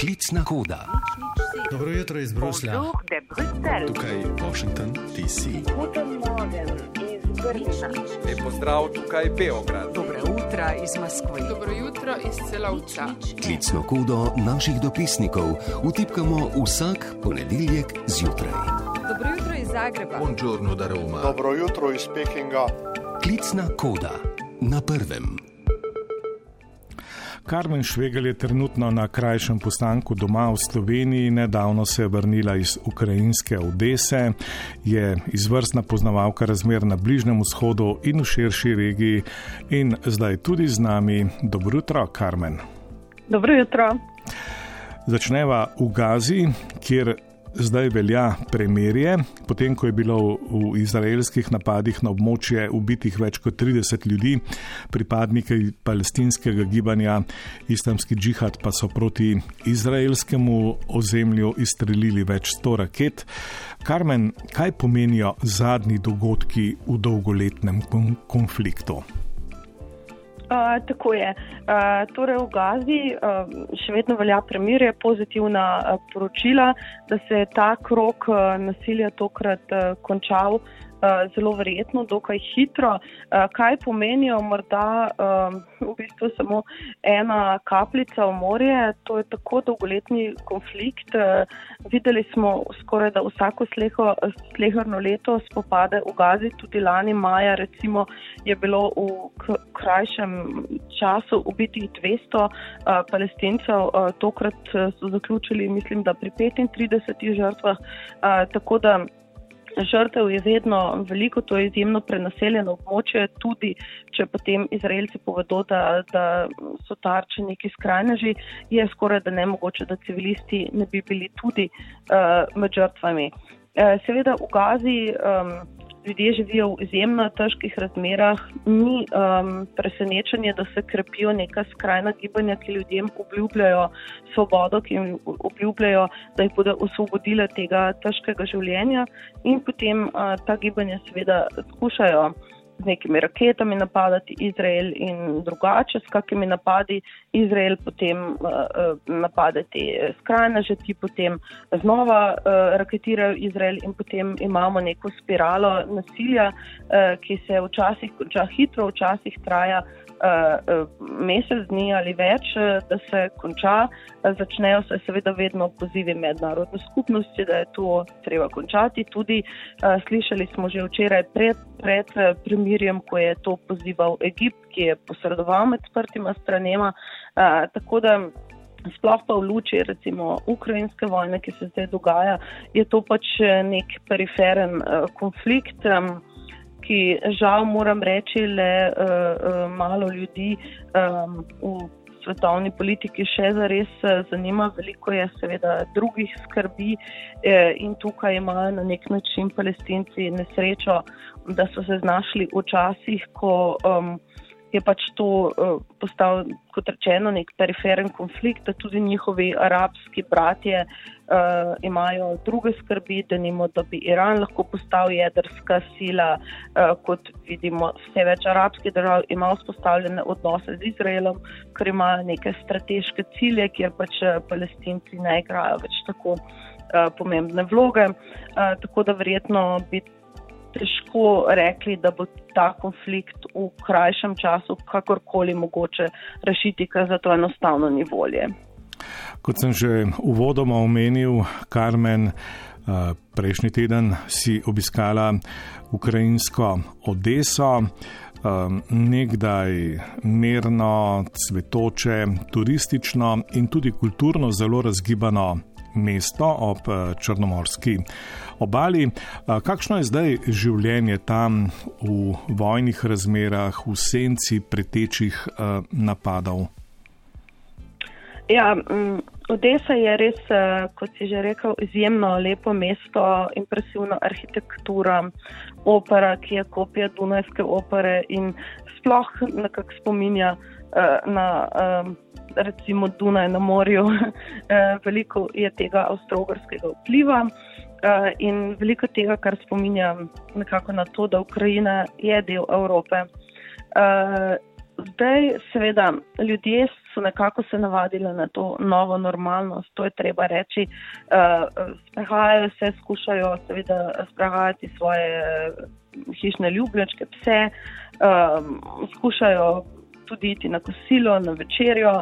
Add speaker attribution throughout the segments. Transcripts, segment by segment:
Speaker 1: Klicna koda.
Speaker 2: Dobro jutro iz Bruslja.
Speaker 3: Tukaj je Washington, DC.
Speaker 4: Lep pozdrav, tukaj je Beograd.
Speaker 5: Dobro jutro iz Moskve.
Speaker 6: Dobro jutro iz celovca.
Speaker 1: Klicno kodo naših dopisnikov vtipkamo vsak ponedeljek zjutraj.
Speaker 6: Dobro jutro iz Zagreba.
Speaker 3: Buongiorno da Roma.
Speaker 7: Dobro jutro iz Pekinga.
Speaker 1: Klicna koda na prvem.
Speaker 8: Karmen Švegel je trenutno na krajšem postanku doma v Sloveniji, nedavno se je vrnila iz ukrajinske Odese, je izvrstna poznavalka razmer na Bližnjem vzhodu in v širši regiji in zdaj tudi z nami. Dobro jutro, Karmen.
Speaker 9: Dobro jutro.
Speaker 8: Začneva v Gazi, kjer zdaj velja premirje, potem ko je bilo v izraelskih napadih na območje ubitih več kot 30 ljudi, pripadniki palestinskega gibanja Islamski džihad pa so proti izraelskemu ozemlju izstrelili več sto raket. Karmen, kaj pomenijo zadnji dogodki v dolgoletnem konfliktu?
Speaker 9: Uh, tako je. Uh, torej v Gazi uh, še vedno velja premirje, pozitivna uh, poročila, da se je ta krok uh, nasilja tokrat uh, končal. Eh, zelo verjetno, dokaj hitro. Eh, kaj pomenijo morda v bistvu samo ena kapljica v morje, to je tako dolgoletni konflikt. Eh, videli smo skoraj da vsako sleherno leto spopade v Gazi, tudi lani maja recimo je bilo v krajšem času ubitih 200 palestincev, tokrat so zaključili mislim, da pri 35 žrtvah. Tako da Žrtev je vedno veliko, to je izjemno prenaseljeno območje, tudi če potem Izraelci povedo, da, da so tarče neki skrajneži, je skoraj da nemogoče, da civilisti ne bi bili tudi uh, med žrtvami. Uh, seveda v Gazi um, ljudje živijo v izjemno težkih razmerah, ni um, presenečenje, da se krepijo neka skrajna gibanja, ki ljudem obljubljajo svobodo, ki jim obljubljajo, da jih bodo osvobodile tega težkega življenja in potem uh, ta gibanja seveda skušajo z nekimi raketami napadati Izrael in drugače, s kakimi napadi Izrael potem uh, napade te skrajneže, ti potem znova raketirajo Izrael in potem imamo neko spiralo nasilja, ki se včasih konča hitro, včasih traja mesec dni ali več, da se konča. Začnejo se seveda vedno pozivi mednarodne skupnosti, da je to treba končati. Tudi slišali smo že včeraj pred, pred premirjem, ko je to pozival Egipt, ki je posredoval med sprtima stranema. Tako da sploh pa v luči recimo ukrajinske vojne, ki se zdaj dogaja, je to pač nek periferen konflikt. Um, ki žal moram reči, le uh, uh, malo ljudi um, v svetovni politiki še zares zanima. Veliko je seveda drugih skrbi eh, in tukaj imajo na nek način palestinci nesrečo, da so se znašli v časih, ko. Um, je pač to uh, postal, kot rečeno, nek periferen konflikt, da tudi njihovi arabski bratje uh, imajo druge skrbi, da nimo, da bi Iran lahko postal jedrska sila, uh, kot vidimo, vse več arabskih držav ima vzpostavljene odnose z Izraelom, ker imajo neke strateške cilje, kjer pač palestinci ne igrajo več tako uh, pomembne vloge. Uh, tako da verjetno bi težko rekli, da bo ta konflikt v krajšem času kakorkoli mogoče rešiti, ker za to enostavno ni volje.
Speaker 8: Kot sem že uvodoma omenil, Karmen, prejšnji teden si obiskala ukrajinsko Odeso, nekdaj mirno, cvetoče, turistično in tudi kulturno zelo razgibano mesto ob eh, Črnomorski obali. Eh, kakšno je zdaj življenje tam v vojnih razmerah, v senci pretečih eh, napadov?
Speaker 9: Ja, mm, Odesa je res, kot si že rekel, izjemno lepo mesto, impresivna arhitektura, opera, ki je kopija Dunajske opere in sploh nekako spominja na recimo Dunaj na morju, eh, veliko je tega avstralskega vpliva eh, in veliko tega, kar spominja nekako na to, da Ukrajina je del Evrope. Eh, zdaj, seveda, ljudje so nekako se navadili na to novo normalnost, to je treba reči. Sprehajajo se, skušajo seveda sprehajati svoje hišne ljubljenčke, pse, skušajo tudi iti na kosilo, na večerjo.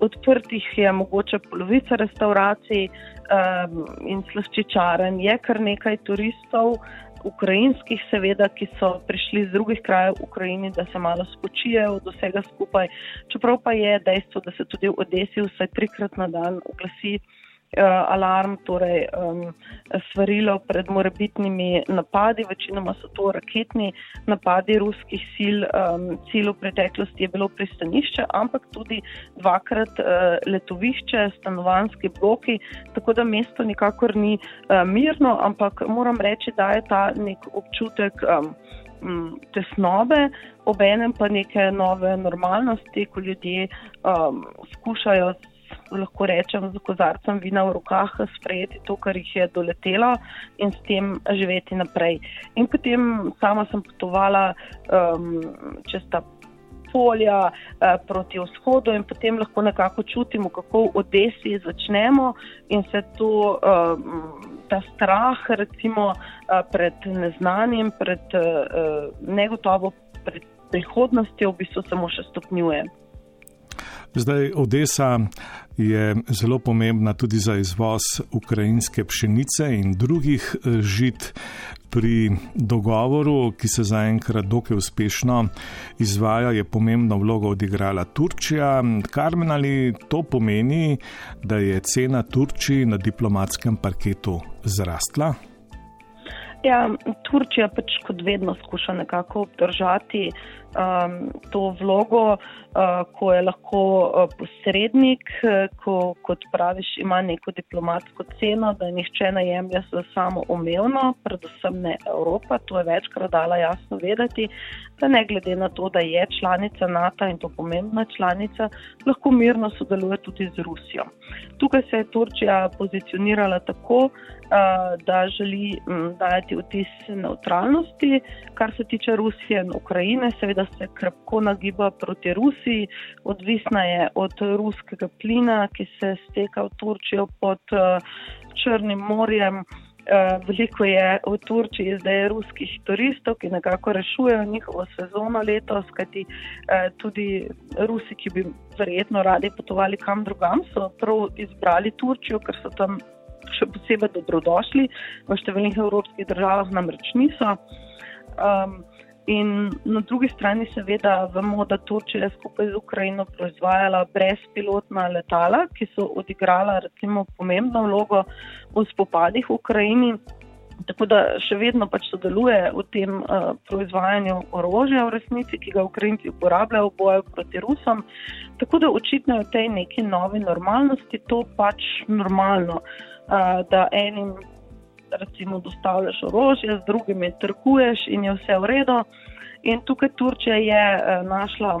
Speaker 9: Odprtih je mogoče polovica restauracij um, in slaščičaren, je kar nekaj turistov ukrajinskih, seveda, ki so prišli z drugih krajev v Ukrajini, da se malo spočijejo od vsega skupaj. Čeprav pa je dejstvo, da se tudi v Odesi vsaj trikrat na dan oglasi alarm, torej um, svarilo pred morebitnimi napadi, večinoma so to raketni napadi ruskih sil. Um, cilj v preteklosti je bilo pristanišče, ampak tudi dvakrat uh, letovišče, stanovanski bloki, tako da mesto nikakor ni uh, mirno, ampak moram reči, da je ta nek občutek. Um, tesnobe, obenem pa neke nove normalnosti, ko ljudje um, skušajo lahko rečem, z kozarcem vina v rokah sprejeti to, kar jih je doletelo in s tem živeti naprej. In potem sama sem potovala um, čez ta polja uh, proti vzhodu in potem lahko nekako čutimo, kako v Odesi začnemo in se to. Um, Ta strah, recimo, uh, pred neznanim, pred uh, negotovo pred prihodnostjo, v bistvu samo še stopnjuje.
Speaker 8: Zdaj, Odesa je zelo pomembna tudi za izvoz ukrajinske pšenice in drugih eh, žit. Pri dogovoru, ki se zaenkrat dokaj uspešno izvaja, je pomembno vlogo odigrala Turčija. Karmen ali to pomeni, da je cena Turčiji na diplomatskem parketu zrastla?
Speaker 9: Ja, Turčija pač kot vedno skuša nekako obdržati um, to vlogo, uh, ko je lahko uh, posrednik, uh, ko, kot praviš, ima neko diplomatsko ceno, da nihče ne jemlje za samo umevno, predvsem ne Evropa. To je večkrat dala jasno vedeti, da ne glede na to, da je članica NATO in to pomembna članica, lahko mirno sodeluje tudi z Rusijo. Tukaj se je Turčija pozicionirala tako, da želi dajati vtis neutralnosti, kar se tiče Rusije in Ukrajine, seveda se krpko nagiba proti Rusiji, odvisna je od ruskega plina, ki se steka v Turčijo pod Črnim morjem. Veliko je v Turčiji zdaj ruskih turistov, ki nekako rešujejo njihovo sezono letos, kajti tudi Rusi, ki bi verjetno radi potovali kam drugam, so prav izbrali Turčijo, ker so tam še posebej dobrodošli, v številnih evropskih državah namreč niso. Um, in na drugi strani, seveda, vemo, da Turčija skupaj z Ukrajino proizvajala brezpilotna letala, ki so odigrala recimo pomembno vlogo v spopadih v Ukrajini. Tako da še vedno pač sodeluje v tem uh, proizvajanju orožja, v resnici, ki ga Ukrajinci uporabljajo v boju proti Rusom. Tako da očitno je v tej neki novi normalnosti to pač normalno. Uh, da enim recimo dostavljaš orožje, z drugimi trguješ in je vse v redu. In tukaj Turčija je našla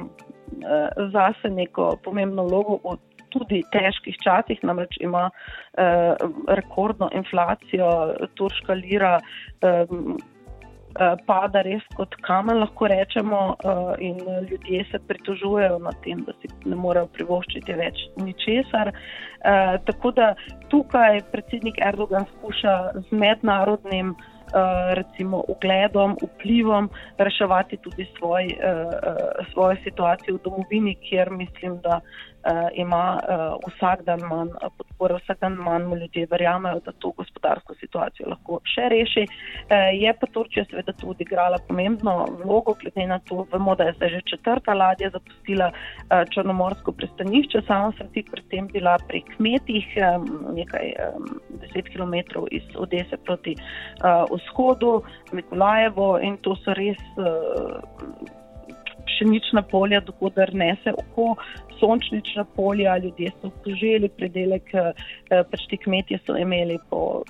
Speaker 9: zase neko pomembno vlogo v tudi težkih časih, namreč ima rekordno inflacijo, turška lira Eh, pada res kot kamen, lahko rečemo, eh, in ljudje se pritožujejo nad tem, da si ne morejo privoščiti več ničesar. Eh, tako da tukaj predsednik Erdogan skuša z mednarodnim recimo ugledom, vplivom reševati tudi svoj, svojo situacijo v domovini, kjer mislim, da uh, ima uh, vsak dan manj podpore, vsak dan manj ljudi verjamejo, da to gospodarsko situacijo lahko še reši. Uh, je pa Turčija seveda tu odigrala pomembno vlogo, glede na to, vemo, da je zdaj že četrta ladja zapustila uh, Črnomorsko pristanišče, sama sem tik pred tem bila pri kmetih, um, nekaj um, deset km iz Odese proti uh, vzhodu, Mikolajevo in to so res. Uh, Pšenična polja, dohodar nese oko, sončnična polja, ljudje so poželi pridelek, eh, pač ti kmetje so imeli po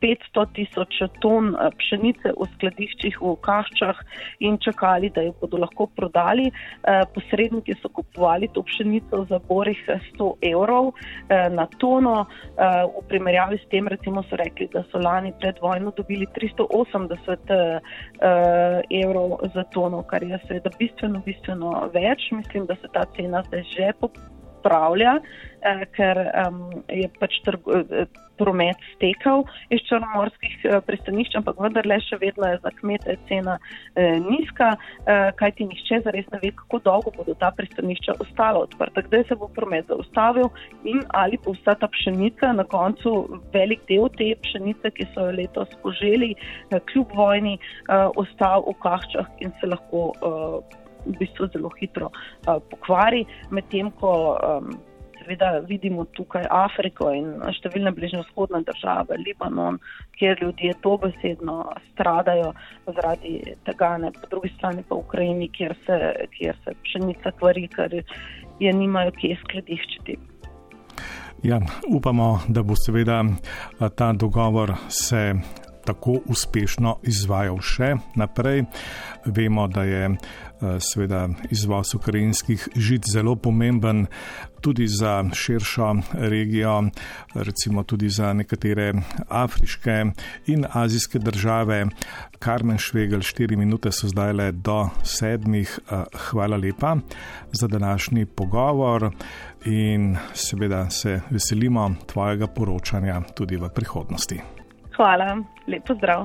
Speaker 9: 500 tisoč ton eh, pšenice v skladiščih v Kaščah in čakali, da jo bodo lahko prodali. Eh, posredniki so kupovali to pšenico za borih 100 evrov na tono. V primerjavi s tem, recimo, so rekli, da so lani pred vojno dobili 380 evrov za tono, kar je seveda bistveno, bistveno več. Mislim, da se ta cena zdaj že popravlja, ker je pač trgo, promet stekal iz črnomorskih eh, pristanišč, ampak vendarle še vedno je za kmete cena eh, nizka, eh, kajti nihče zares ne ve, kako dolgo bodo ta pristanišča ostala odprta, kdaj se bo promet zaustavil in ali bo vsa ta pšenica na koncu, velik del te pšenice, ki so jo letos poželi, eh, kljub vojni, eh, ostal v kahčah in se lahko eh, v bistvu zelo hitro eh, pokvari, medtem ko. Eh, seveda vidimo tukaj Afriko in številne bližnje vzhodne države, Libanon, kjer ljudje to besedno stradajo zaradi tega, ne po drugi strani pa Ukrajini, kjer se, kjer se pšenica kvari, ker je nimajo kje skladiščiti.
Speaker 8: Ja, upamo, da bo seveda ta dogovor se tako uspešno izvajal še naprej. Vemo, da je seveda izvoz ukrajinskih žit zelo pomemben tudi za širšo regijo, recimo tudi za nekatere afriške in azijske države. Karmen Švegel, 4 minute so zdaj le do sedmih. Eh, hvala lepa za današnji pogovor in seveda se veselimo tvojega poročanja tudi v prihodnosti.
Speaker 9: Hvala, lepo zdrav.